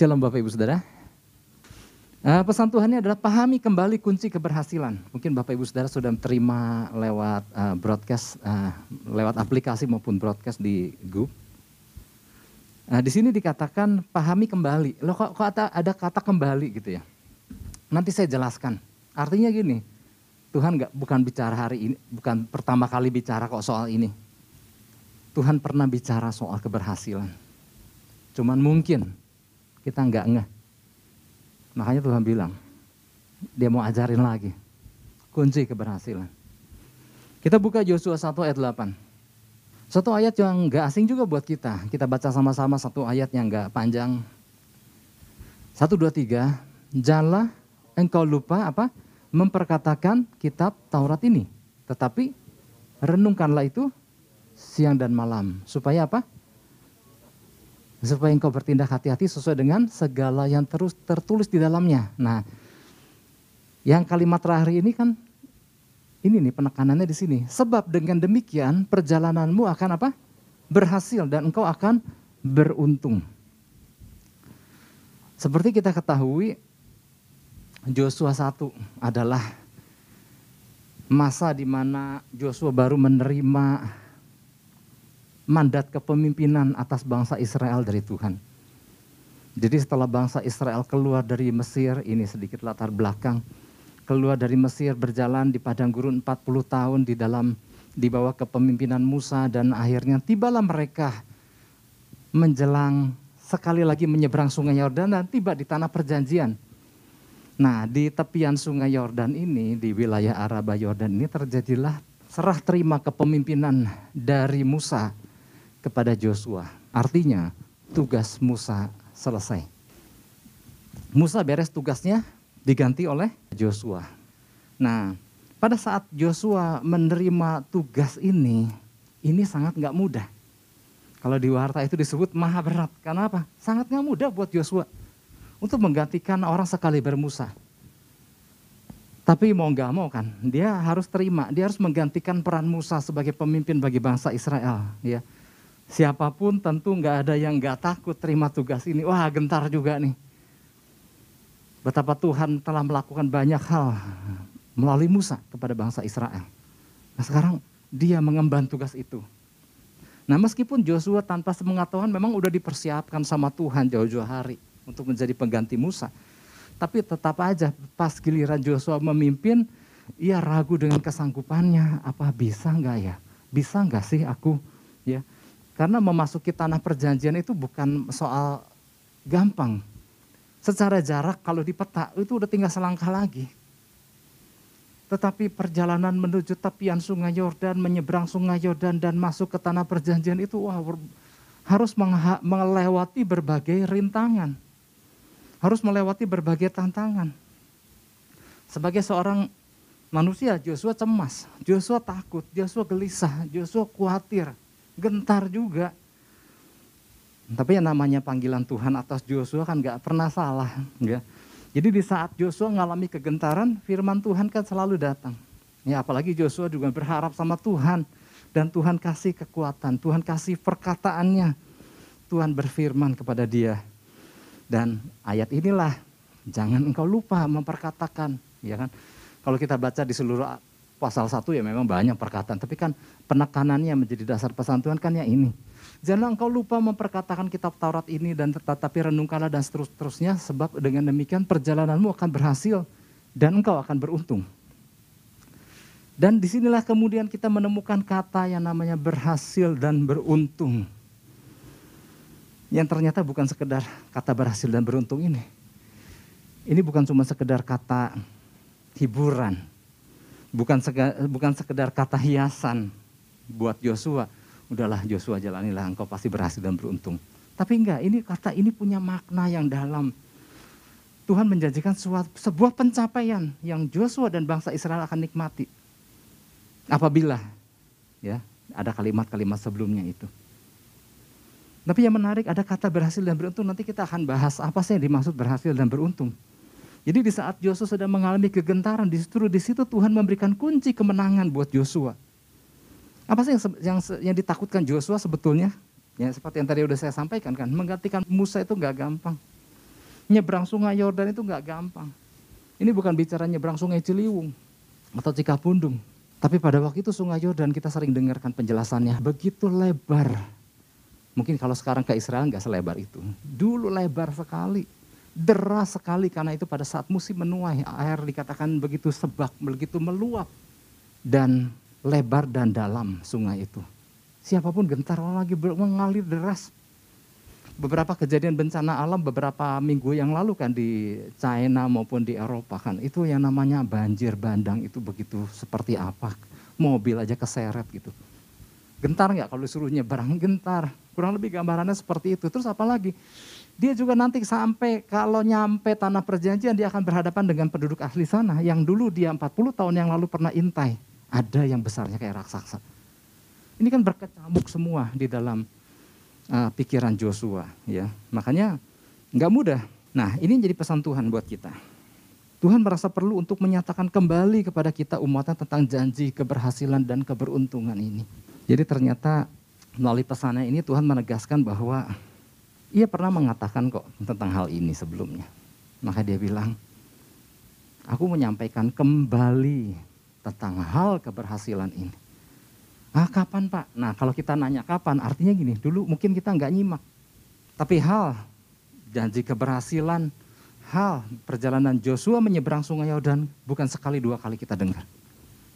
Shalom Bapak Ibu Saudara. Uh, pesan Tuhannya adalah pahami kembali kunci keberhasilan. Mungkin Bapak Ibu Saudara sudah terima lewat uh, broadcast, uh, lewat aplikasi maupun broadcast di Google. Nah, di sini dikatakan pahami kembali. Loh kok, kok ada, ada kata kembali gitu ya? Nanti saya jelaskan. Artinya gini, Tuhan nggak bukan bicara hari ini, bukan pertama kali bicara kok soal ini. Tuhan pernah bicara soal keberhasilan. Cuman mungkin kita nggak ngeh Makanya Tuhan bilang, dia mau ajarin lagi. Kunci keberhasilan. Kita buka Yosua 1 ayat 8. Satu ayat yang gak asing juga buat kita. Kita baca sama-sama satu ayat yang gak panjang. Satu, dua, tiga. Janganlah engkau lupa apa? Memperkatakan kitab Taurat ini. Tetapi renungkanlah itu siang dan malam. Supaya apa? Supaya engkau bertindak hati-hati sesuai dengan segala yang terus tertulis di dalamnya. Nah, yang kalimat terakhir ini kan ini nih penekanannya di sini. Sebab dengan demikian perjalananmu akan apa? Berhasil dan engkau akan beruntung. Seperti kita ketahui Joshua 1 adalah masa di mana Joshua baru menerima mandat kepemimpinan atas bangsa Israel dari Tuhan. Jadi setelah bangsa Israel keluar dari Mesir, ini sedikit latar belakang, keluar dari Mesir berjalan di padang gurun 40 tahun di dalam di bawah kepemimpinan Musa dan akhirnya tibalah mereka menjelang sekali lagi menyeberang sungai Yordan dan tiba di tanah perjanjian. Nah, di tepian sungai Yordan ini, di wilayah Araba Yordan ini terjadilah serah terima kepemimpinan dari Musa kepada Joshua. Artinya tugas Musa selesai. Musa beres tugasnya diganti oleh Joshua. Nah, pada saat Joshua menerima tugas ini, ini sangat nggak mudah. Kalau di warta itu disebut maha berat. Karena apa? Sangat nggak mudah buat Joshua untuk menggantikan orang sekali bermusa. Tapi mau nggak mau kan, dia harus terima, dia harus menggantikan peran Musa sebagai pemimpin bagi bangsa Israel. Ya, Siapa pun tentu nggak ada yang nggak takut terima tugas ini. Wah gentar juga nih. Betapa Tuhan telah melakukan banyak hal melalui Musa kepada bangsa Israel. Nah sekarang dia mengemban tugas itu. Nah meskipun Joshua tanpa sepengetahuan memang udah dipersiapkan sama Tuhan jauh-jauh hari untuk menjadi pengganti Musa. Tapi tetap aja pas giliran Joshua memimpin, ia ragu dengan kesanggupannya. Apa bisa nggak ya? Bisa nggak sih aku? Ya, karena memasuki tanah perjanjian itu bukan soal gampang. Secara jarak kalau di peta itu udah tinggal selangkah lagi. Tetapi perjalanan menuju tepian sungai Yordan, menyeberang sungai Yordan dan masuk ke tanah perjanjian itu wah, harus melewati berbagai rintangan. Harus melewati berbagai tantangan. Sebagai seorang manusia, Joshua cemas, Joshua takut, Joshua gelisah, Joshua khawatir gentar juga. Tapi yang namanya panggilan Tuhan atas Joshua kan gak pernah salah. Ya. Jadi di saat Joshua mengalami kegentaran, firman Tuhan kan selalu datang. Ya apalagi Joshua juga berharap sama Tuhan. Dan Tuhan kasih kekuatan, Tuhan kasih perkataannya. Tuhan berfirman kepada dia. Dan ayat inilah, jangan engkau lupa memperkatakan. Ya kan? Kalau kita baca di seluruh pasal 1 ya memang banyak perkataan, tapi kan penekanannya menjadi dasar pesan Tuhan kan ya ini. Jangan engkau lupa memperkatakan kitab Taurat ini dan tetapi renungkanlah dan seterusnya sebab dengan demikian perjalananmu akan berhasil dan engkau akan beruntung. Dan di sinilah kemudian kita menemukan kata yang namanya berhasil dan beruntung. Yang ternyata bukan sekedar kata berhasil dan beruntung ini. Ini bukan cuma sekedar kata hiburan, bukan sekedar, bukan sekedar kata hiasan buat Joshua. Udahlah Joshua jalanilah engkau pasti berhasil dan beruntung. Tapi enggak, ini kata ini punya makna yang dalam. Tuhan menjanjikan suatu, sebuah pencapaian yang Joshua dan bangsa Israel akan nikmati. Apabila ya ada kalimat-kalimat sebelumnya itu. Tapi yang menarik ada kata berhasil dan beruntung. Nanti kita akan bahas apa sih yang dimaksud berhasil dan beruntung. Jadi di saat Joshua sedang mengalami kegentaran, justru di situ Tuhan memberikan kunci kemenangan buat Joshua. Apa sih yang, yang, yang ditakutkan Joshua sebetulnya? Ya seperti yang tadi udah saya sampaikan kan, menggantikan Musa itu nggak gampang. Nyebrang sungai Yordan itu nggak gampang. Ini bukan bicara nyebrang sungai Ciliwung atau Cikapundung. Tapi pada waktu itu sungai Yordan kita sering dengarkan penjelasannya. Begitu lebar. Mungkin kalau sekarang ke Israel nggak selebar itu. Dulu lebar sekali. Deras sekali karena itu pada saat musim menuai. Air dikatakan begitu sebak, begitu meluap. Dan lebar dan dalam sungai itu. Siapa pun gentar lagi mengalir deras beberapa kejadian bencana alam beberapa minggu yang lalu kan di China maupun di Eropa kan itu yang namanya banjir bandang itu begitu seperti apa mobil aja keseret gitu gentar nggak kalau disuruh nyebrang gentar kurang lebih gambarannya seperti itu terus apa lagi dia juga nanti sampai kalau nyampe tanah perjanjian dia akan berhadapan dengan penduduk asli sana yang dulu dia 40 tahun yang lalu pernah intai ada yang besarnya kayak raksasa ini kan berkecamuk semua di dalam uh, pikiran Joshua ya. Makanya nggak mudah. Nah, ini jadi pesan Tuhan buat kita. Tuhan merasa perlu untuk menyatakan kembali kepada kita umatnya tentang janji keberhasilan dan keberuntungan ini. Jadi ternyata melalui pesannya ini Tuhan menegaskan bahwa ia pernah mengatakan kok tentang hal ini sebelumnya. Maka dia bilang, aku menyampaikan kembali tentang hal keberhasilan ini. Ah kapan Pak? Nah kalau kita nanya kapan, artinya gini, dulu mungkin kita nggak nyimak. Tapi hal janji keberhasilan, hal perjalanan Joshua menyeberang sungai Yordan bukan sekali dua kali kita dengar.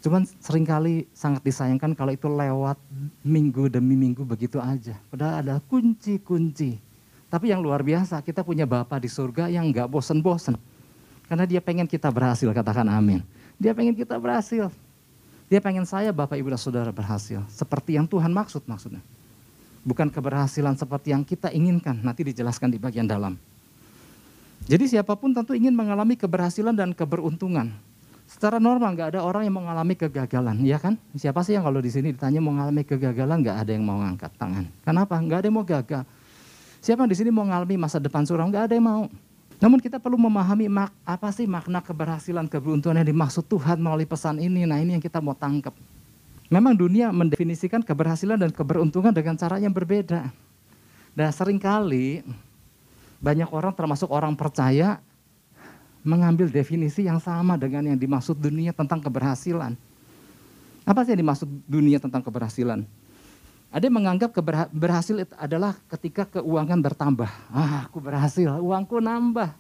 Cuman sering kali sangat disayangkan kalau itu lewat minggu demi minggu begitu aja. Padahal ada kunci-kunci. Tapi yang luar biasa, kita punya Bapak di surga yang nggak bosen-bosen. Karena dia pengen kita berhasil, katakan amin. Dia pengen kita berhasil. Dia pengen saya Bapak Ibu dan Saudara berhasil. Seperti yang Tuhan maksud maksudnya. Bukan keberhasilan seperti yang kita inginkan. Nanti dijelaskan di bagian dalam. Jadi siapa pun tentu ingin mengalami keberhasilan dan keberuntungan. Secara normal nggak ada orang yang mengalami kegagalan, ya kan? Siapa sih yang kalau di sini ditanya mengalami kegagalan nggak ada yang mau ngangkat tangan. Kenapa? Nggak ada yang mau gagal. Siapa yang di sini mau mengalami masa depan suram? Nggak ada yang mau. Namun kita perlu memahami mak, apa sih makna keberhasilan, keberuntungan yang dimaksud Tuhan melalui pesan ini. Nah ini yang kita mau tangkap. Memang dunia mendefinisikan keberhasilan dan keberuntungan dengan cara yang berbeda. Dan sering kali banyak orang termasuk orang percaya mengambil definisi yang sama dengan yang dimaksud dunia tentang keberhasilan. Apa sih yang dimaksud dunia tentang keberhasilan? Ada yang menganggap berhasil adalah ketika keuangan bertambah. Ah, aku berhasil, uangku nambah.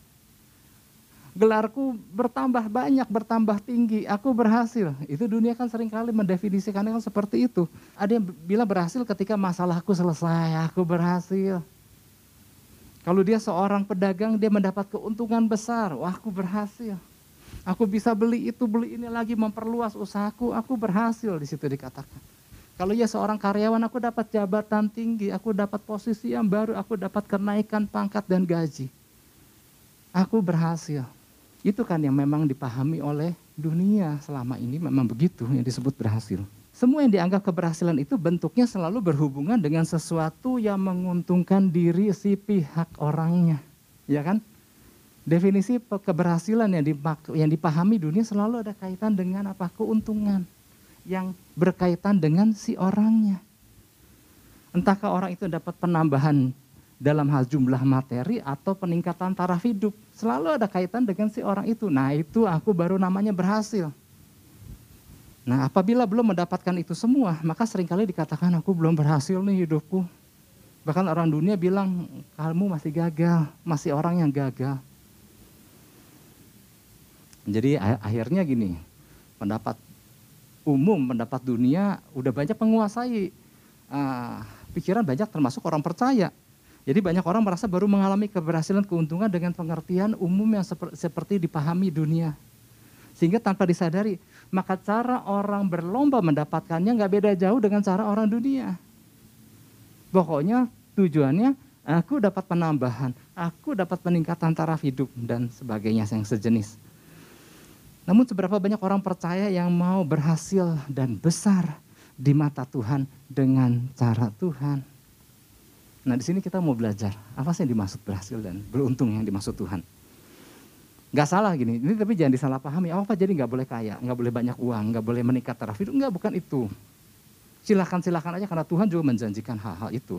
Gelarku bertambah banyak, bertambah tinggi, aku berhasil. Itu dunia kan sering kali mendefinisikannya kan seperti itu. Ada yang bilang berhasil ketika masalahku selesai, aku berhasil. Kalau dia seorang pedagang, dia mendapat keuntungan besar, wah aku berhasil. Aku bisa beli itu, beli ini lagi, memperluas usahaku, aku berhasil di situ dikatakan. Kalau ia seorang karyawan, aku dapat jabatan tinggi, aku dapat posisi yang baru, aku dapat kenaikan pangkat dan gaji. Aku berhasil. Itu kan yang memang dipahami oleh dunia selama ini memang begitu yang disebut berhasil. Semua yang dianggap keberhasilan itu bentuknya selalu berhubungan dengan sesuatu yang menguntungkan diri si pihak orangnya. Ya kan? Definisi keberhasilan yang, yang dipahami dunia selalu ada kaitan dengan apa? Keuntungan yang berkaitan dengan si orangnya. Entahkah orang itu dapat penambahan dalam hal jumlah materi atau peningkatan taraf hidup. Selalu ada kaitan dengan si orang itu. Nah itu aku baru namanya berhasil. Nah apabila belum mendapatkan itu semua, maka sering kali dikatakan aku belum berhasil nih hidupku. Bahkan orang dunia bilang kamu masih gagal, masih orang yang gagal. Jadi akhirnya gini, pendapat umum pendapat dunia udah banyak menguasai uh, pikiran banyak termasuk orang percaya. Jadi banyak orang merasa baru mengalami keberhasilan keuntungan dengan pengertian umum yang seper, seperti dipahami dunia. Sehingga tanpa disadari, maka cara orang berlomba mendapatkannya nggak beda jauh dengan cara orang dunia. Pokoknya tujuannya aku dapat penambahan, aku dapat peningkatan taraf hidup dan sebagainya yang sejenis. Namun seberapa banyak orang percaya yang mau berhasil dan besar di mata Tuhan dengan cara Tuhan. Nah di sini kita mau belajar apa sih yang dimaksud berhasil dan beruntung yang dimaksud Tuhan. Gak salah gini, ini tapi jangan disalahpahami. Oh, apa jadi nggak boleh kaya, nggak boleh banyak uang, nggak boleh menikah taraf hidup? Enggak, bukan itu. Silahkan silahkan aja karena Tuhan juga menjanjikan hal-hal itu.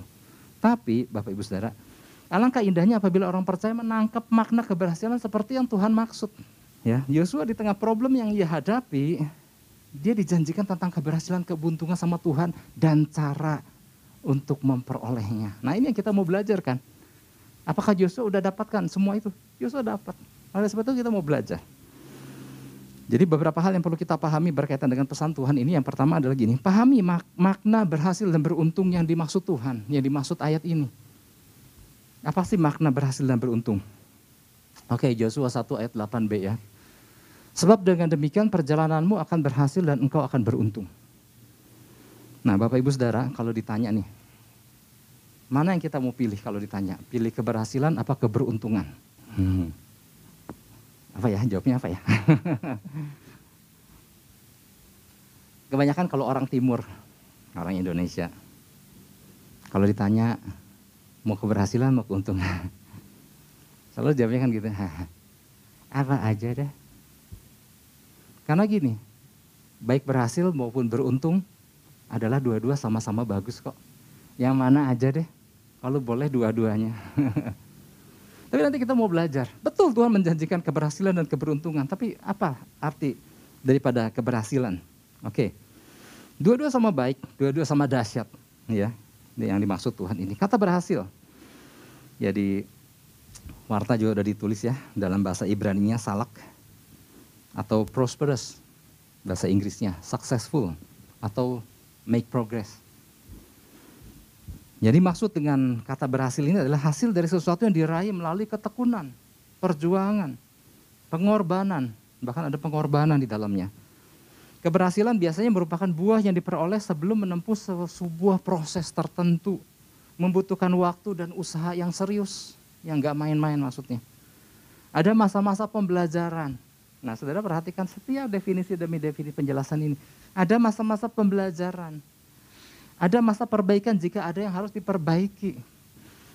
Tapi Bapak Ibu Saudara, Alangkah indahnya apabila orang percaya menangkap makna keberhasilan seperti yang Tuhan maksud. Ya, Yosua di tengah problem yang ia hadapi, dia dijanjikan tentang keberhasilan, kebuntungan sama Tuhan dan cara untuk memperolehnya. Nah ini yang kita mau belajar kan. Apakah Yosua udah dapatkan semua itu? Yosua dapat. Oleh sebab itu kita mau belajar. Jadi beberapa hal yang perlu kita pahami berkaitan dengan pesan Tuhan ini. Yang pertama adalah gini, pahami mak makna berhasil dan beruntung yang dimaksud Tuhan, yang dimaksud ayat ini. Apa sih makna berhasil dan beruntung? Oke, Yosua 1 ayat 8b ya. Sebab dengan demikian perjalananmu akan berhasil dan engkau akan beruntung. Nah Bapak Ibu Saudara kalau ditanya nih, mana yang kita mau pilih kalau ditanya? Pilih keberhasilan apa keberuntungan? Hmm. Apa ya jawabnya apa ya? Kebanyakan kalau orang timur, orang Indonesia, kalau ditanya mau keberhasilan mau keuntungan, selalu jawabnya kan gitu, apa aja deh karena gini, baik berhasil maupun beruntung adalah dua-dua sama-sama bagus kok. Yang mana aja deh, kalau boleh dua-duanya. tapi nanti kita mau belajar. Betul Tuhan menjanjikan keberhasilan dan keberuntungan, tapi apa arti daripada keberhasilan? Oke. Dua-dua sama baik, dua-dua sama dahsyat, ya. Yang dimaksud Tuhan ini. Kata berhasil. Jadi warta juga udah ditulis ya dalam bahasa Ibrani-nya salak atau prosperous bahasa Inggrisnya, successful atau make progress. Jadi maksud dengan kata berhasil ini adalah hasil dari sesuatu yang diraih melalui ketekunan, perjuangan, pengorbanan, bahkan ada pengorbanan di dalamnya. Keberhasilan biasanya merupakan buah yang diperoleh sebelum menempuh sebuah proses tertentu, membutuhkan waktu dan usaha yang serius, yang gak main-main maksudnya. Ada masa-masa pembelajaran, Nah, saudara perhatikan setiap definisi demi definisi penjelasan ini. Ada masa-masa pembelajaran. Ada masa perbaikan jika ada yang harus diperbaiki.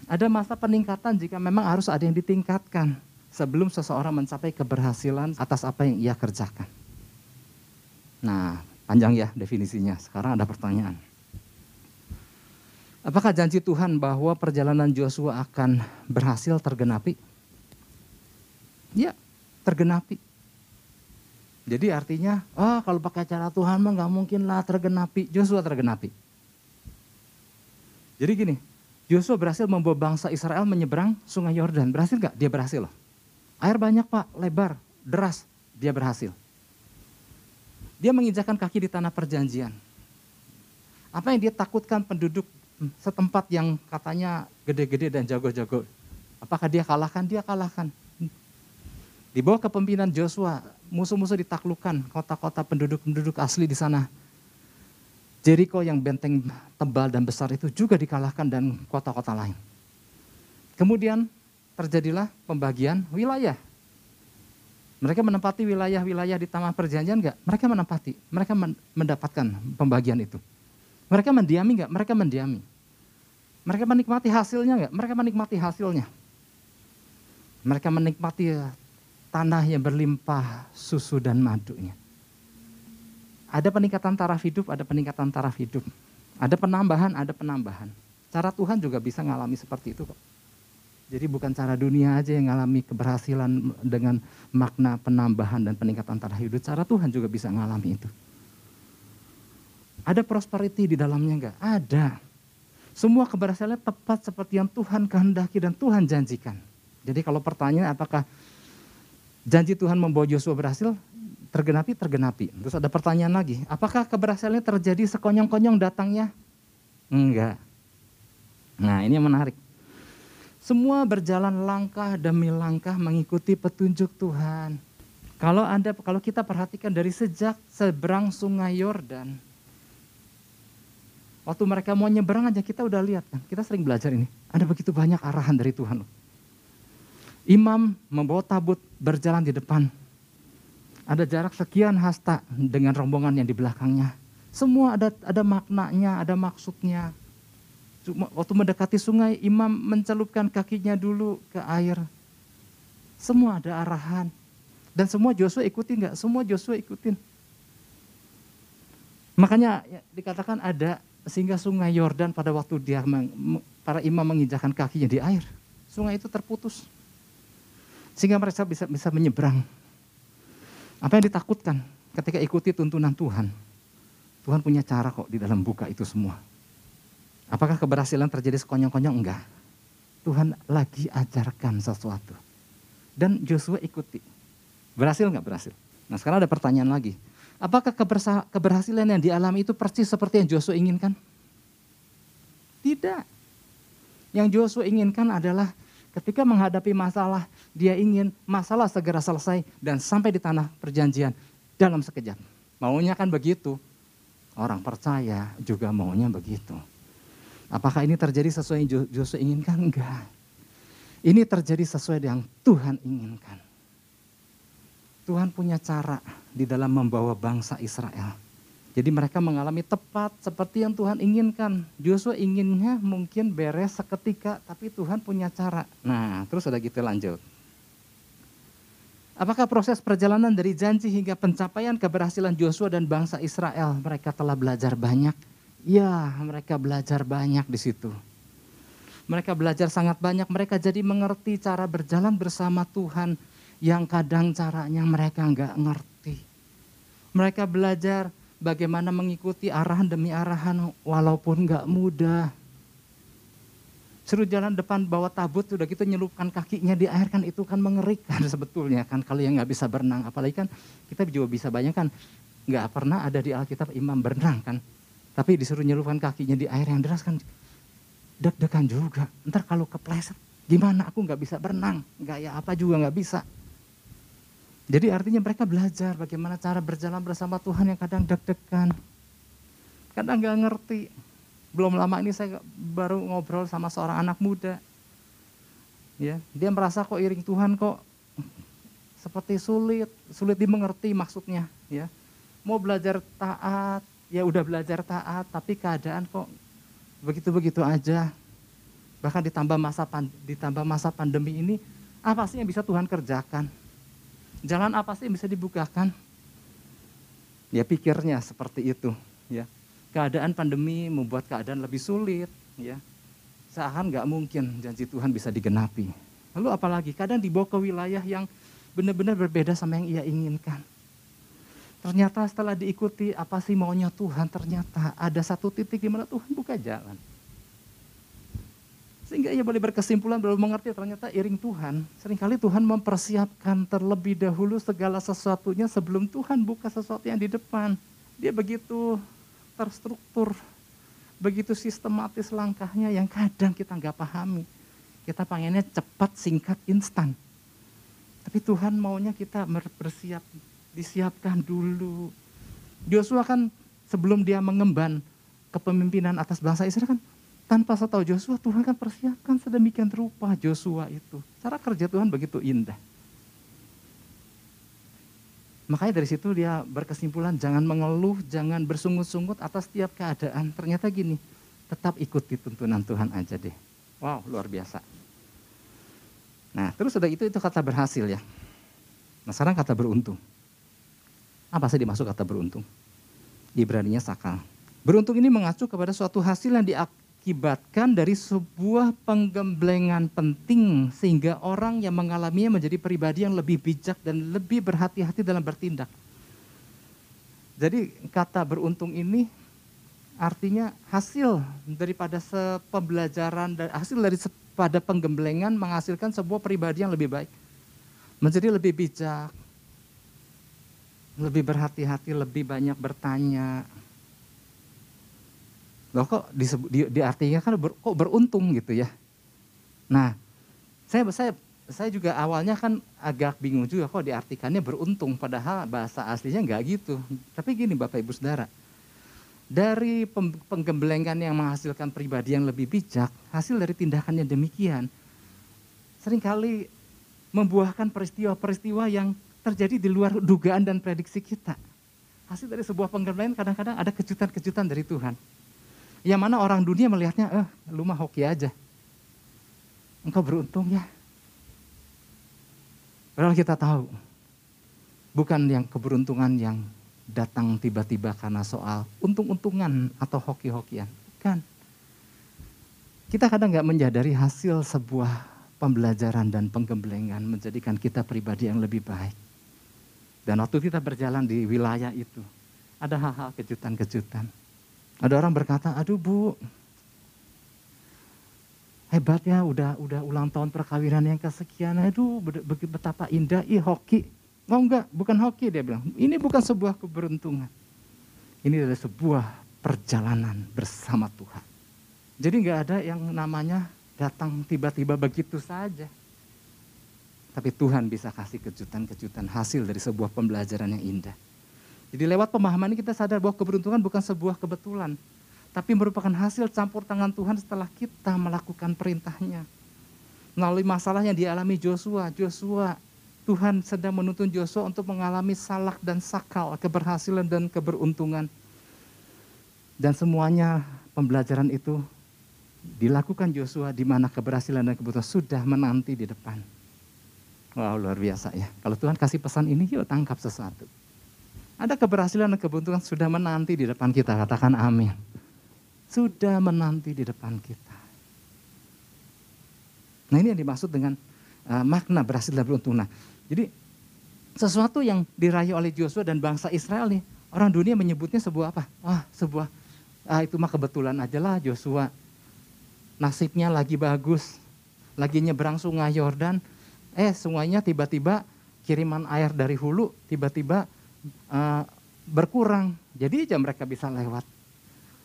Ada masa peningkatan jika memang harus ada yang ditingkatkan. Sebelum seseorang mencapai keberhasilan atas apa yang ia kerjakan. Nah, panjang ya definisinya. Sekarang ada pertanyaan. Apakah janji Tuhan bahwa perjalanan Joshua akan berhasil tergenapi? Ya, tergenapi. Jadi artinya, oh kalau pakai cara Tuhan mah nggak mungkin lah tergenapi. Joshua tergenapi. Jadi gini, Joshua berhasil membawa bangsa Israel menyeberang sungai Yordan. Berhasil nggak? Dia berhasil loh. Air banyak pak, lebar, deras. Dia berhasil. Dia menginjakan kaki di tanah perjanjian. Apa yang dia takutkan penduduk setempat yang katanya gede-gede dan jago-jago. Apakah dia kalahkan? Dia kalahkan. Di bawah kepemimpinan Joshua, musuh-musuh ditaklukkan, kota-kota penduduk-penduduk asli di sana. Jericho yang benteng tebal dan besar itu juga dikalahkan dan kota-kota lain. Kemudian terjadilah pembagian wilayah. Mereka menempati wilayah-wilayah di Taman Perjanjian enggak? Mereka menempati, mereka mendapatkan pembagian itu. Mereka mendiami enggak? Mereka mendiami. Mereka menikmati hasilnya enggak? Mereka menikmati hasilnya. Mereka menikmati tanah yang berlimpah susu dan madunya. Ada peningkatan taraf hidup, ada peningkatan taraf hidup. Ada penambahan, ada penambahan. Cara Tuhan juga bisa ngalami seperti itu kok. Jadi bukan cara dunia aja yang ngalami keberhasilan dengan makna penambahan dan peningkatan taraf hidup. Cara Tuhan juga bisa ngalami itu. Ada prosperity di dalamnya enggak? Ada. Semua keberhasilan tepat seperti yang Tuhan kehendaki dan Tuhan janjikan. Jadi kalau pertanyaan apakah janji Tuhan membawa Yosua berhasil, tergenapi, tergenapi. Terus ada pertanyaan lagi, apakah keberhasilannya terjadi sekonyong-konyong datangnya? Enggak. Nah ini yang menarik. Semua berjalan langkah demi langkah mengikuti petunjuk Tuhan. Kalau Anda kalau kita perhatikan dari sejak seberang sungai Yordan, waktu mereka mau nyeberang aja kita udah lihat kan, kita sering belajar ini. Ada begitu banyak arahan dari Tuhan. Imam membawa tabut berjalan di depan. Ada jarak sekian hasta dengan rombongan yang di belakangnya. Semua ada ada maknanya, ada maksudnya. Cuma waktu mendekati sungai, imam mencelupkan kakinya dulu ke air. Semua ada arahan. Dan semua Joshua ikutin nggak? Semua Joshua ikutin. Makanya ya, dikatakan ada sehingga sungai Yordan pada waktu dia para imam menginjakan kakinya di air sungai itu terputus. Sehingga mereka bisa bisa menyeberang. Apa yang ditakutkan ketika ikuti tuntunan Tuhan? Tuhan punya cara kok di dalam buka itu semua. Apakah keberhasilan terjadi sekonyong-konyong? Enggak. Tuhan lagi ajarkan sesuatu. Dan Joshua ikuti. Berhasil nggak berhasil? Nah sekarang ada pertanyaan lagi. Apakah keberhasilan yang dialami itu persis seperti yang Joshua inginkan? Tidak. Yang Joshua inginkan adalah ketika menghadapi masalah, dia ingin masalah segera selesai dan sampai di tanah perjanjian dalam sekejap. Maunya kan begitu. Orang percaya juga maunya begitu. Apakah ini terjadi sesuai yang Joshua inginkan? Enggak. Ini terjadi sesuai yang Tuhan inginkan. Tuhan punya cara di dalam membawa bangsa Israel. Jadi mereka mengalami tepat seperti yang Tuhan inginkan. Joshua inginnya mungkin beres seketika, tapi Tuhan punya cara. Nah, terus ada gitu lanjut. Apakah proses perjalanan dari janji hingga pencapaian keberhasilan Joshua dan bangsa Israel mereka telah belajar banyak? Ya, mereka belajar banyak di situ. Mereka belajar sangat banyak, mereka jadi mengerti cara berjalan bersama Tuhan yang kadang caranya mereka nggak ngerti. Mereka belajar bagaimana mengikuti arahan demi arahan walaupun nggak mudah. Seru jalan depan bawa tabut sudah gitu nyelupkan kakinya di air kan itu kan mengerikan sebetulnya kan kalau yang nggak bisa berenang. Apalagi kan kita juga bisa bayangkan nggak pernah ada di Alkitab imam berenang kan. Tapi disuruh nyelupkan kakinya di air yang deras kan deg-degan juga. Ntar kalau kepleset gimana aku nggak bisa berenang? Nggak ya apa juga nggak bisa jadi artinya mereka belajar bagaimana cara berjalan bersama Tuhan yang kadang deg-degan. Kadang nggak ngerti. Belum lama ini saya baru ngobrol sama seorang anak muda. Ya, dia merasa kok iring Tuhan kok seperti sulit, sulit dimengerti maksudnya, ya. Mau belajar taat, ya udah belajar taat, tapi keadaan kok begitu-begitu aja. Bahkan ditambah masa ditambah masa pandemi ini, apa sih yang bisa Tuhan kerjakan? Jalan apa sih yang bisa dibukakan? Ya pikirnya seperti itu, ya. Keadaan pandemi membuat keadaan lebih sulit, ya. Seakan nggak mungkin janji Tuhan bisa digenapi. Lalu apalagi kadang dibawa ke wilayah yang benar-benar berbeda sama yang ia inginkan. Ternyata setelah diikuti apa sih maunya Tuhan, ternyata ada satu titik di mana Tuhan buka jalan. Sehingga ia boleh berkesimpulan, belum mengerti ternyata iring Tuhan. Seringkali Tuhan mempersiapkan terlebih dahulu segala sesuatunya sebelum Tuhan buka sesuatu yang di depan. Dia begitu terstruktur, begitu sistematis langkahnya yang kadang kita nggak pahami. Kita pengennya cepat, singkat, instan. Tapi Tuhan maunya kita bersiap, disiapkan dulu. Joshua kan sebelum dia mengemban kepemimpinan atas bangsa Israel kan tanpa saya tahu Joshua, Tuhan kan persiapkan sedemikian rupa Joshua itu. Cara kerja Tuhan begitu indah. Makanya dari situ dia berkesimpulan jangan mengeluh, jangan bersungut-sungut atas setiap keadaan. Ternyata gini, tetap ikuti tuntunan Tuhan aja deh. Wow, luar biasa. Nah, terus sudah itu itu kata berhasil ya. Nah, sekarang kata beruntung. Apa sih dimaksud kata beruntung? Ibraninya sakal. Beruntung ini mengacu kepada suatu hasil yang diakibatkan dari sebuah penggemblengan penting sehingga orang yang mengalaminya menjadi pribadi yang lebih bijak dan lebih berhati-hati dalam bertindak. Jadi kata beruntung ini artinya hasil daripada pembelajaran dan hasil dari pada penggemblengan menghasilkan sebuah pribadi yang lebih baik. Menjadi lebih bijak, lebih berhati-hati, lebih banyak bertanya, Loh kok disebut, di, di artinya kan ber, kok beruntung gitu ya. Nah, saya saya saya juga awalnya kan agak bingung juga kok diartikannya beruntung padahal bahasa aslinya nggak gitu. Tapi gini Bapak Ibu Saudara, dari penggemblengan yang menghasilkan pribadi yang lebih bijak, hasil dari tindakannya demikian, sering kali membuahkan peristiwa-peristiwa yang terjadi di luar dugaan dan prediksi kita. Hasil dari sebuah penggemblengan kadang-kadang ada kejutan-kejutan dari Tuhan. Yang mana orang dunia melihatnya, eh lu mah hoki aja. Engkau beruntung ya. Padahal kita tahu, bukan yang keberuntungan yang datang tiba-tiba karena soal untung-untungan atau hoki-hokian. Bukan. Kita kadang nggak menjadari hasil sebuah pembelajaran dan penggemblengan menjadikan kita pribadi yang lebih baik. Dan waktu kita berjalan di wilayah itu, ada hal-hal kejutan-kejutan. Ada orang berkata, aduh bu, hebat ya udah udah ulang tahun perkawinan yang kesekian, aduh betapa indah, ih hoki. Oh enggak, bukan hoki dia bilang, ini bukan sebuah keberuntungan. Ini adalah sebuah perjalanan bersama Tuhan. Jadi nggak ada yang namanya datang tiba-tiba begitu saja. Tapi Tuhan bisa kasih kejutan-kejutan hasil dari sebuah pembelajaran yang indah. Jadi lewat pemahaman ini kita sadar bahwa keberuntungan bukan sebuah kebetulan. Tapi merupakan hasil campur tangan Tuhan setelah kita melakukan perintahnya. Melalui masalah yang dialami Joshua. Joshua, Tuhan sedang menuntun Joshua untuk mengalami salak dan sakal, keberhasilan dan keberuntungan. Dan semuanya pembelajaran itu dilakukan Joshua di mana keberhasilan dan kebutuhan sudah menanti di depan. Wow luar biasa ya. Kalau Tuhan kasih pesan ini yuk tangkap sesuatu. Ada keberhasilan dan kebutuhan sudah menanti di depan kita. Katakan amin. Sudah menanti di depan kita. Nah ini yang dimaksud dengan uh, makna berhasil dan beruntung. Nah jadi sesuatu yang diraih oleh Joshua dan bangsa Israel nih. Orang dunia menyebutnya sebuah apa? Wah sebuah, ah, itu mah kebetulan aja lah Joshua nasibnya lagi bagus, lagi nyebrang sungai Yordan, eh sungainya tiba-tiba kiriman air dari hulu tiba-tiba uh, berkurang. Jadi aja mereka bisa lewat.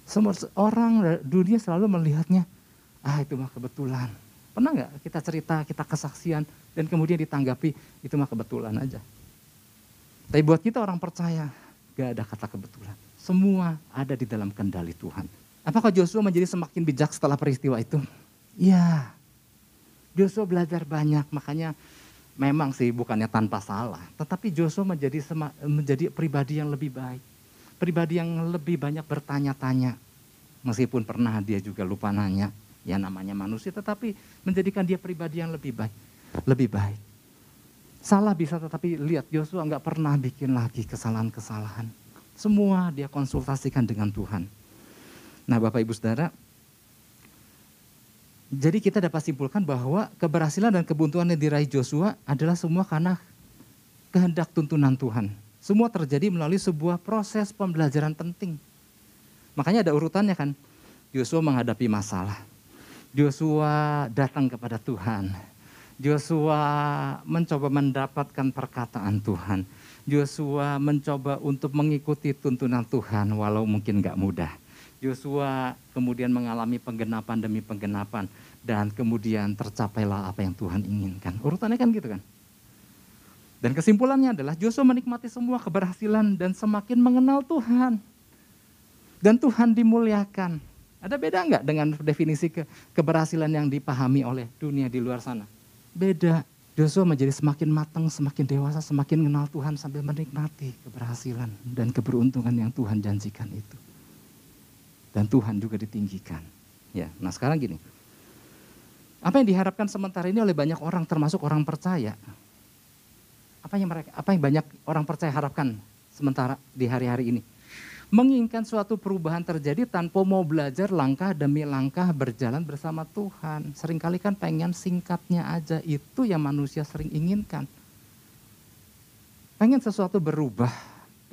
Semua orang dunia selalu melihatnya, ah itu mah kebetulan. Pernah nggak kita cerita, kita kesaksian, dan kemudian ditanggapi, itu mah kebetulan aja. Tapi buat kita orang percaya, gak ada kata kebetulan. Semua ada di dalam kendali Tuhan. Apakah Joshua menjadi semakin bijak setelah peristiwa itu? Iya. Joshua belajar banyak, makanya memang sih bukannya tanpa salah. Tetapi Joshua menjadi menjadi pribadi yang lebih baik. Pribadi yang lebih banyak bertanya-tanya. Meskipun pernah dia juga lupa nanya, ya namanya manusia, tetapi menjadikan dia pribadi yang lebih baik. Lebih baik. Salah bisa tetapi lihat Joshua nggak pernah bikin lagi kesalahan-kesalahan. Semua dia konsultasikan dengan Tuhan. Nah Bapak Ibu Saudara, jadi kita dapat simpulkan bahwa keberhasilan dan kebuntuan yang diraih Joshua adalah semua karena kehendak tuntunan Tuhan. Semua terjadi melalui sebuah proses pembelajaran penting. Makanya ada urutannya kan. Joshua menghadapi masalah. Joshua datang kepada Tuhan. Joshua mencoba mendapatkan perkataan Tuhan. Joshua mencoba untuk mengikuti tuntunan Tuhan walau mungkin gak mudah. Yosua kemudian mengalami penggenapan demi penggenapan dan kemudian tercapailah apa yang Tuhan inginkan. Urutannya kan gitu kan. Dan kesimpulannya adalah Yosua menikmati semua keberhasilan dan semakin mengenal Tuhan. Dan Tuhan dimuliakan. Ada beda nggak dengan definisi ke keberhasilan yang dipahami oleh dunia di luar sana? Beda. Joshua menjadi semakin matang, semakin dewasa, semakin mengenal Tuhan sambil menikmati keberhasilan dan keberuntungan yang Tuhan janjikan itu dan Tuhan juga ditinggikan. Ya, nah sekarang gini, apa yang diharapkan sementara ini oleh banyak orang, termasuk orang percaya? Apa yang mereka, apa yang banyak orang percaya harapkan sementara di hari-hari ini? Menginginkan suatu perubahan terjadi tanpa mau belajar langkah demi langkah berjalan bersama Tuhan. Seringkali kan pengen singkatnya aja, itu yang manusia sering inginkan. Pengen sesuatu berubah,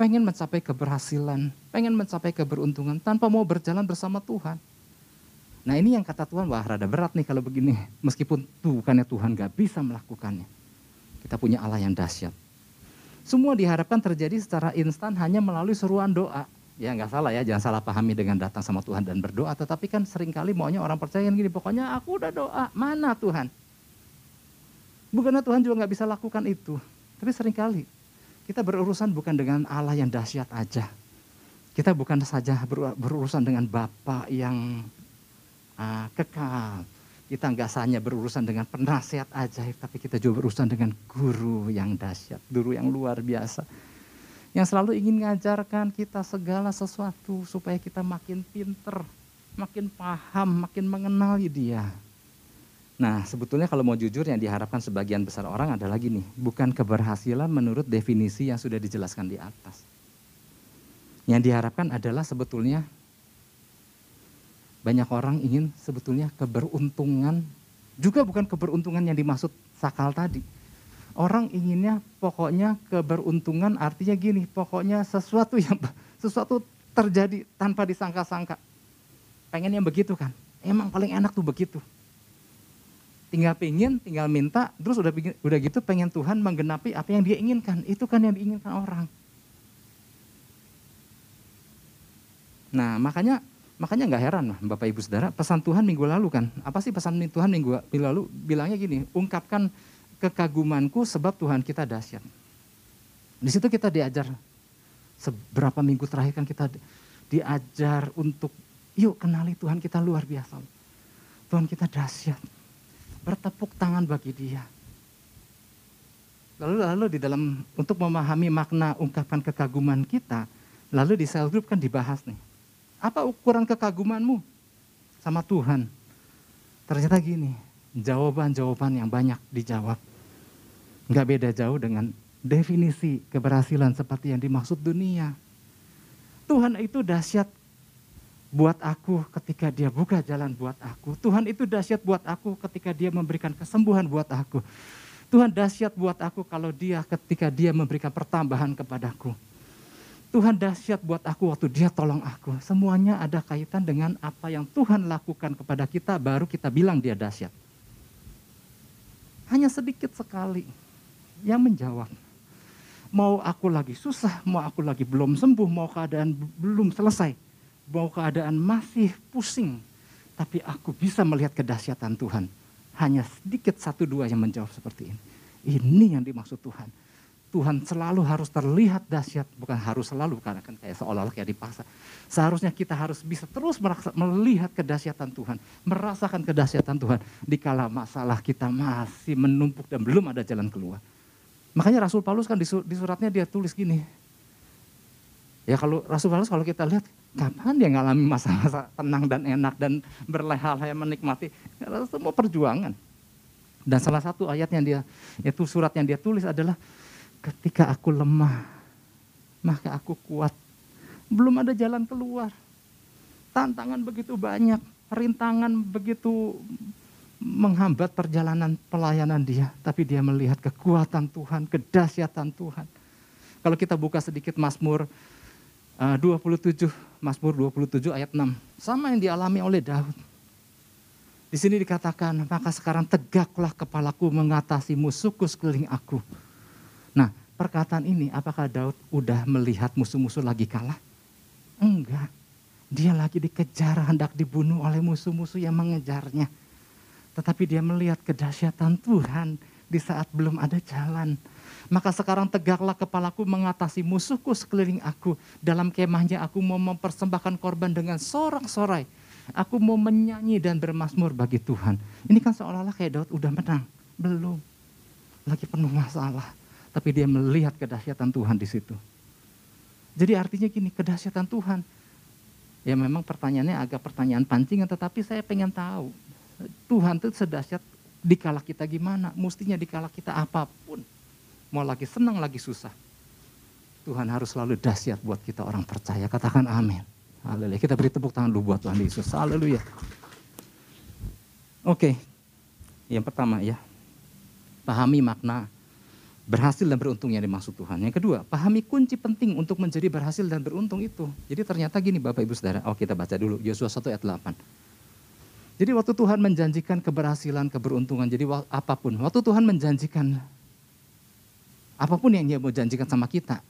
pengen mencapai keberhasilan, pengen mencapai keberuntungan tanpa mau berjalan bersama Tuhan. Nah ini yang kata Tuhan, wah rada berat nih kalau begini. Meskipun bukannya Tuhan gak bisa melakukannya. Kita punya Allah yang dahsyat. Semua diharapkan terjadi secara instan hanya melalui seruan doa. Ya nggak salah ya, jangan salah pahami dengan datang sama Tuhan dan berdoa. Tetapi kan sering kali maunya orang percaya yang gini, pokoknya aku udah doa, mana Tuhan? Bukannya Tuhan juga nggak bisa lakukan itu. Tapi sering kali kita berurusan bukan dengan Allah yang dahsyat aja. Kita bukan saja berurusan dengan Bapa yang uh, kekal. Kita nggak hanya berurusan dengan penasihat ajaib, tapi kita juga berurusan dengan guru yang dahsyat, guru yang luar biasa. Yang selalu ingin mengajarkan kita segala sesuatu supaya kita makin pinter, makin paham, makin mengenali dia. Nah, sebetulnya kalau mau jujur yang diharapkan sebagian besar orang adalah gini, bukan keberhasilan menurut definisi yang sudah dijelaskan di atas. Yang diharapkan adalah sebetulnya banyak orang ingin sebetulnya keberuntungan Juga bukan keberuntungan yang dimaksud sakal tadi. Orang inginnya pokoknya keberuntungan artinya gini, pokoknya sesuatu yang sesuatu terjadi tanpa disangka-sangka. Pengen yang begitu kan? Emang paling enak tuh begitu. Tinggal pingin, tinggal minta, terus udah udah gitu pengen Tuhan menggenapi apa yang dia inginkan. Itu kan yang diinginkan orang. Nah makanya makanya nggak heran lah Bapak Ibu Saudara, pesan Tuhan minggu lalu kan, apa sih pesan Tuhan minggu lalu? Bilangnya gini, ungkapkan kekagumanku sebab Tuhan kita dahsyat. Di situ kita diajar seberapa minggu terakhir kan kita diajar untuk yuk kenali Tuhan kita luar biasa. Tuhan kita dahsyat. Bertepuk tangan bagi dia. Lalu lalu di dalam untuk memahami makna ungkapkan kekaguman kita, lalu di sel group kan dibahas nih. Apa ukuran kekagumanmu sama Tuhan? Ternyata gini, jawaban-jawaban yang banyak dijawab Nggak beda jauh dengan definisi keberhasilan seperti yang dimaksud dunia. Tuhan itu dahsyat buat aku ketika dia buka jalan buat aku. Tuhan itu dahsyat buat aku ketika dia memberikan kesembuhan buat aku. Tuhan dahsyat buat aku kalau dia ketika dia memberikan pertambahan kepadaku. Tuhan dahsyat buat aku waktu dia tolong aku. Semuanya ada kaitan dengan apa yang Tuhan lakukan kepada kita baru kita bilang dia dahsyat. Hanya sedikit sekali yang menjawab. Mau aku lagi susah, mau aku lagi belum sembuh, mau keadaan belum selesai, mau keadaan masih pusing, tapi aku bisa melihat kedahsyatan Tuhan. Hanya sedikit satu dua yang menjawab seperti ini. Ini yang dimaksud Tuhan. Tuhan selalu harus terlihat dahsyat, bukan harus selalu karena kan kayak seolah-olah kayak di pasar. Seharusnya kita harus bisa terus melihat kedahsyatan Tuhan, merasakan kedahsyatan Tuhan di kala masalah kita masih menumpuk dan belum ada jalan keluar. Makanya Rasul Paulus kan di suratnya dia tulis gini. Ya kalau Rasul Paulus kalau kita lihat kapan dia ngalami masa-masa tenang dan enak dan berleha-leha menikmati ya, semua perjuangan. Dan salah satu ayat yang dia itu surat yang dia tulis adalah ketika aku lemah maka aku kuat. Belum ada jalan keluar. Tantangan begitu banyak, rintangan begitu menghambat perjalanan pelayanan dia, tapi dia melihat kekuatan Tuhan, kedahsyatan Tuhan. Kalau kita buka sedikit Mazmur uh, 27, Mazmur 27 ayat 6, sama yang dialami oleh Daud. Di sini dikatakan, maka sekarang tegaklah kepalaku mengatasi musuhku sekeliling aku. Perkataan ini apakah Daud udah melihat musuh-musuh lagi kalah? Enggak. Dia lagi dikejar, hendak dibunuh oleh musuh-musuh yang mengejarnya tetapi dia melihat kedahsyatan Tuhan di saat belum ada jalan. Maka sekarang tegaklah kepalaku mengatasi musuhku sekeliling aku. Dalam kemahnya aku mau mempersembahkan korban dengan sorak-sorai. Aku mau menyanyi dan bermasmur bagi Tuhan. Ini kan seolah-olah kayak Daud udah menang. Belum. Lagi penuh masalah. Tapi dia melihat kedahsyatan Tuhan di situ. Jadi artinya gini, kedahsyatan Tuhan. Ya memang pertanyaannya agak pertanyaan pancingan, tetapi saya pengen tahu Tuhan itu sedahsyat dikala kita gimana, mestinya dikala kita apa pun. Mau lagi senang, lagi susah. Tuhan harus selalu dahsyat buat kita orang percaya. Katakan amin. Haleluya. Kita beri tepuk tangan dulu buat Tuhan Yesus. Haleluya. Oke. Yang pertama ya. Pahami makna berhasil dan beruntung yang dimaksud Tuhan. Yang kedua, pahami kunci penting untuk menjadi berhasil dan beruntung itu. Jadi ternyata gini Bapak Ibu Saudara. Oh kita baca dulu. Yosua 1 ayat 8. Jadi waktu Tuhan menjanjikan keberhasilan, keberuntungan, jadi apa pun, waktu Tuhan menjanjikan apa pun yang dia mau janjikan sama kita,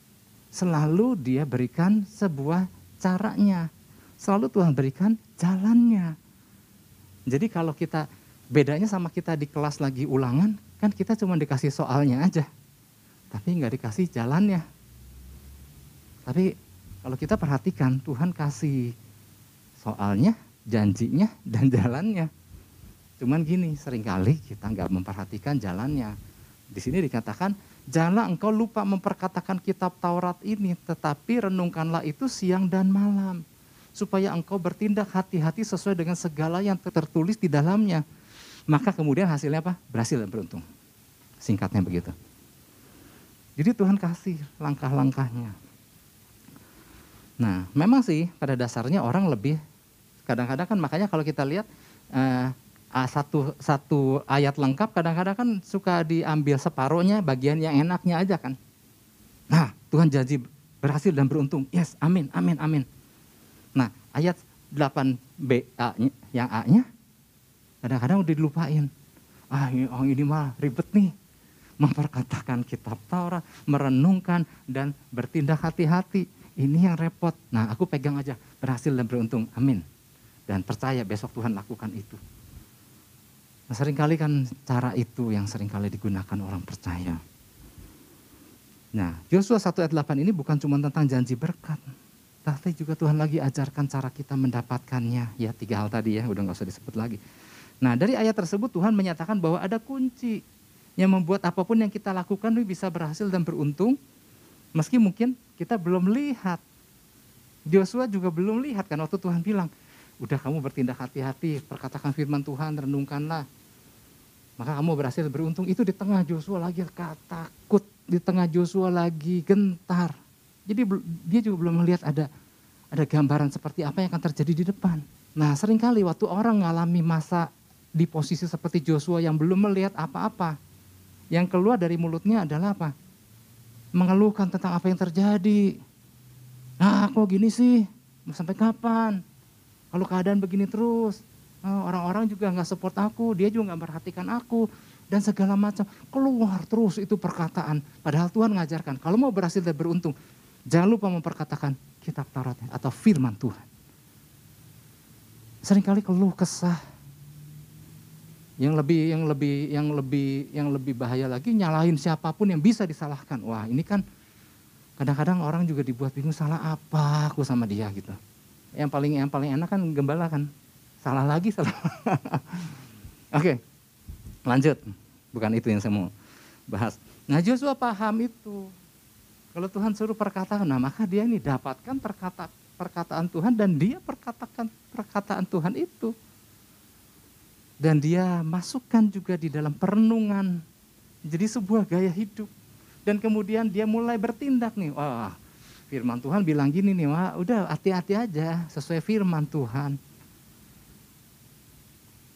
selalu dia berikan sebuah caranya. Selalu Tuhan berikan jalannya. Jadi kalau kita bedanya sama kita di kelas lagi ulangan, kan kita cuma dikasih soalnya aja. Tapi nggak dikasih jalannya. Tapi kalau kita perhatikan Tuhan kasih soalnya, janjinya dan jalannya. Cuman gini, sering kali kita nggak memperhatikan jalannya. Di sini dikatakan, janganlah engkau lupa memperkatakan kitab Taurat ini, tetapi renungkanlah itu siang dan malam. Supaya engkau bertindak hati-hati sesuai dengan segala yang tertulis di dalamnya. Maka kemudian hasilnya apa? Berhasil dan beruntung. Singkatnya begitu. Jadi Tuhan kasih langkah-langkahnya. Nah, memang sih pada dasarnya orang lebih kadang-kadang kan makanya kalau kita lihat uh, satu satu ayat lengkap kadang-kadang kan suka diambil separohnya bagian yang enaknya aja kan. Nah, Tuhan janji berhasil dan beruntung. Yes, amin, amin, amin. Nah, ayat 8b A yang A-nya kadang-kadang udah dilupain. Ah, ini, oh ini mah ribet nih. Memperkatakan kitab Taurat, merenungkan dan bertindak hati-hati. Ini yang repot. Nah, aku pegang aja, berhasil dan beruntung. Amin. Dan percaya besok Tuhan lakukan itu. Nah, sering kali kan cara itu yang sering kali digunakan orang percaya. Nah, Yosua 1 ayat 8 ini bukan cuma tentang janji berkat. Tapi juga Tuhan lagi ajarkan cara kita mendapatkannya. Ya tiga hal tadi ya, udah gak usah disebut lagi. Nah dari ayat tersebut Tuhan menyatakan bahwa ada kunci yang membuat apa pun yang kita lakukan bisa berhasil dan beruntung. Meski mungkin kita belum lihat. Joshua juga belum lihat kan waktu Tuhan bilang, udah kamu bertindak hati-hati, perkatakan firman Tuhan, renungkanlah. Maka kamu berhasil beruntung. Itu di tengah Joshua lagi takut, di tengah Joshua lagi gentar. Jadi dia juga belum melihat ada ada gambaran seperti apa yang akan terjadi di depan. Nah sering kali waktu orang mengalami masa di posisi seperti Joshua yang belum melihat apa-apa. Yang keluar dari mulutnya adalah apa? Mengeluhkan tentang apa yang terjadi. Nah kok gini sih? Sampai kapan? Kalau keadaan begini terus, oh, orang-orang juga nggak support aku, dia juga nggak memperhatikan aku, dan segala macam. Keluar terus itu perkataan. Padahal Tuhan mengajarkan, kalau mau berhasil dan beruntung, jangan lupa memperkatakan kitab Tauratnya atau firman Tuhan. Seringkali keluh kesah. Yang lebih yang lebih yang lebih yang lebih bahaya lagi nyalahin siapa pun yang bisa disalahkan. Wah, ini kan kadang-kadang orang juga dibuat bingung salah apa aku sama dia gitu. Yang paling yang paling enak kan gembala kan. Salah lagi salah. Oke lanjut. Bukan itu yang saya mau bahas. Nah Joshua paham itu. Kalau Tuhan suruh perkataan nah maka dia ini dapatkan perkata perkataan Tuhan dan dia perkatakan perkataan Tuhan itu dan dia masukkan juga di dalam perenungan jadi sebuah gaya hidup dan kemudian dia mulai bertindak nih wah firman Tuhan bilang gini nih, wah udah hati-hati aja sesuai firman Tuhan.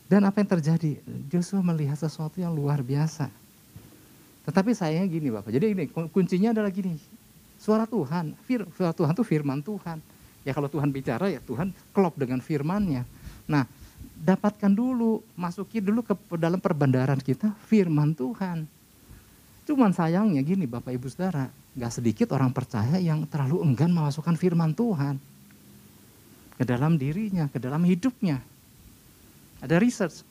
Dan apa yang terjadi? Joshua melihat sesuatu yang luar biasa. Tetapi sayangnya gini Bapak, jadi ini kuncinya adalah gini, suara Tuhan, fir, suara Tuhan itu firman Tuhan. Ya kalau Tuhan bicara ya Tuhan klop dengan firmannya. Nah dapatkan dulu, masuki dulu ke dalam perbandaran kita firman Tuhan. Cuman sayangnya gini Bapak Ibu Saudara, gak sedikit orang percaya yang terlalu enggan memasukkan firman Tuhan ke dalam dirinya, ke dalam hidupnya. Ada research.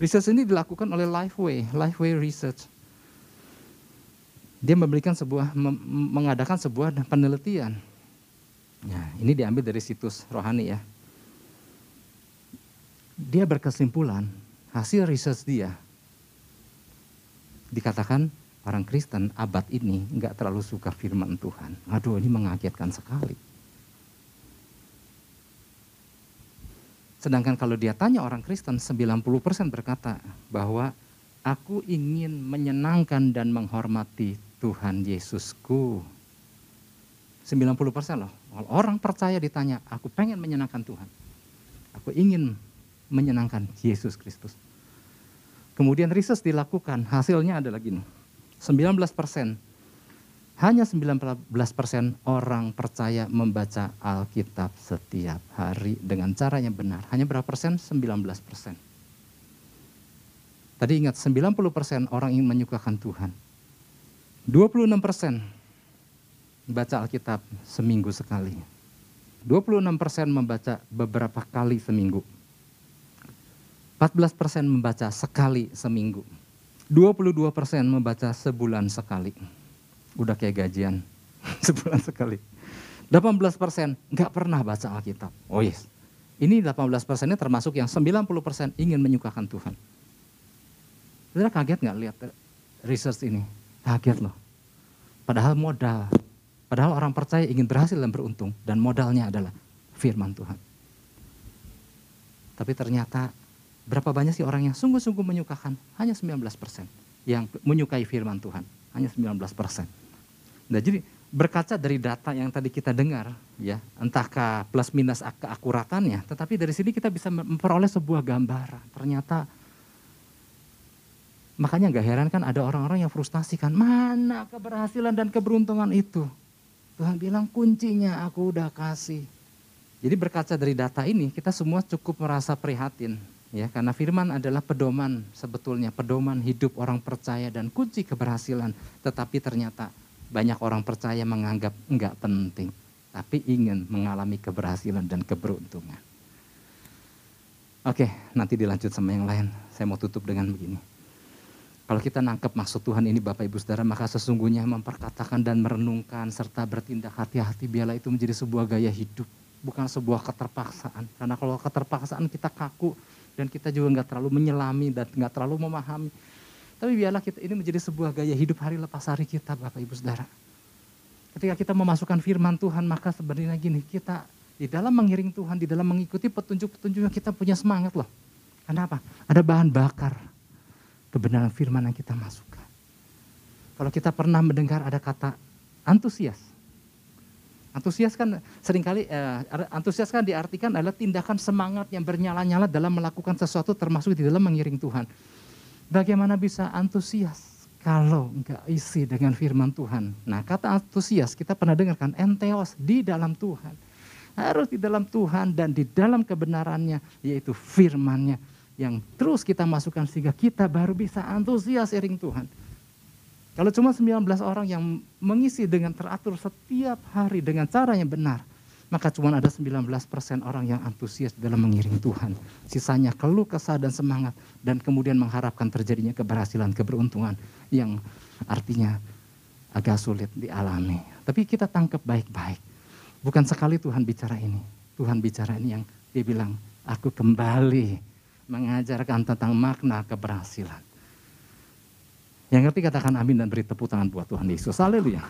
Research ini dilakukan oleh Lifeway, Lifeway Research. Dia memberikan sebuah mengadakan sebuah penelitian. Ya, ini diambil dari situs rohani ya. Dia berkesimpulan hasil research dia dikatakan orang Kristen abad ini nggak terlalu suka firman Tuhan. Aduh ini mengagetkan sekali. Sedangkan kalau dia tanya orang Kristen, 90% berkata bahwa aku ingin menyenangkan dan menghormati Tuhan Yesusku. 90% loh. Orang percaya ditanya, aku pengen menyenangkan Tuhan. Aku ingin menyenangkan Yesus Kristus. Kemudian riset dilakukan, hasilnya adalah gini 19 persen. Hanya 19 persen orang percaya membaca Alkitab setiap hari dengan cara yang benar. Hanya berapa persen? 19 persen. Tadi ingat 90 persen orang ingin menyukakan Tuhan. 26 persen membaca Alkitab seminggu sekali. 26 persen membaca beberapa kali seminggu. 14 persen membaca sekali seminggu. 22 persen membaca sebulan sekali. Udah kayak gajian, sebulan sekali. 18 persen nggak pernah baca Alkitab. Oh yes. Ini 18 persennya termasuk yang 90 persen ingin menyukakan Tuhan. Saudara kaget nggak lihat research ini? Kaget loh. Padahal modal. Padahal orang percaya ingin berhasil dan beruntung. Dan modalnya adalah firman Tuhan. Tapi ternyata Berapa banyak sih orang yang sungguh-sungguh menyukakan? Hanya 19 persen yang menyukai firman Tuhan. Hanya 19 persen. Nah jadi berkaca dari data yang tadi kita dengar, ya, entahkah plus minus keakuratannya, tetapi dari sini kita bisa memperoleh sebuah gambaran. Ternyata makanya nggak heran kan ada orang-orang yang frustasi kan, mana keberhasilan dan keberuntungan itu? Tuhan bilang kuncinya aku udah kasih. Jadi berkaca dari data ini kita semua cukup merasa prihatin ya karena firman adalah pedoman sebetulnya pedoman hidup orang percaya dan kunci keberhasilan tetapi ternyata banyak orang percaya menganggap enggak penting, tapi ingin mengalami keberhasilan dan keberuntungan. Oke, nanti dilanjut sama yang lain. Saya mau tutup dengan begini. Kalau kita nangkep maksud Tuhan ini Bapak Ibu Saudara, maka sesungguhnya memperkatakan dan merenungkan serta bertindak hati-hati biarlah itu menjadi sebuah gaya hidup, bukan sebuah keterpaksaan. Karena kalau keterpaksaan kita kaku dan kita juga nggak terlalu menyelami dan nggak terlalu memahami, tapi biarlah kita ini menjadi sebuah gaya hidup hari lepas hari kita Bapak Ibu Saudara. Ketika kita memasukkan firman Tuhan maka sebenarnya gini, kita di dalam mengiring Tuhan, di dalam mengikuti petunjuk-petunjuknya kita punya semangat loh. Kenapa? Ada bahan bakar kebenaran firman yang kita masukkan. Kalau kita pernah mendengar ada kata antusias. Antusias kan sering kali eh, antusias kan diartikan adalah tindakan semangat yang bernyala-nyala dalam melakukan sesuatu termasuk di dalam mengiring Tuhan. Bagaimana bisa antusias kalau enggak isi dengan firman Tuhan? Nah kata antusias kita pernah dengarkan enteos di dalam Tuhan. Harus di dalam Tuhan dan di dalam kebenarannya yaitu firmannya yang terus kita masukkan sehingga kita baru bisa antusias iring Tuhan. Kalau cuma 19 orang yang mengisi dengan teratur setiap hari dengan cara yang benar, maka cuma ada 19% orang yang antusias dalam mengiring Tuhan. Sisanya keluh kesah dan semangat dan kemudian mengharapkan terjadinya keberhasilan, keberuntungan yang artinya agak sulit dialami. Tapi kita tangkap baik-baik. Bukan sekali Tuhan bicara ini. Tuhan bicara ini yang dia bilang, aku kembali mengajarkan tentang makna keberhasilan. Yang ngerti katakan amin dan beri tepuk tangan buat Tuhan Yesus. Haleluya.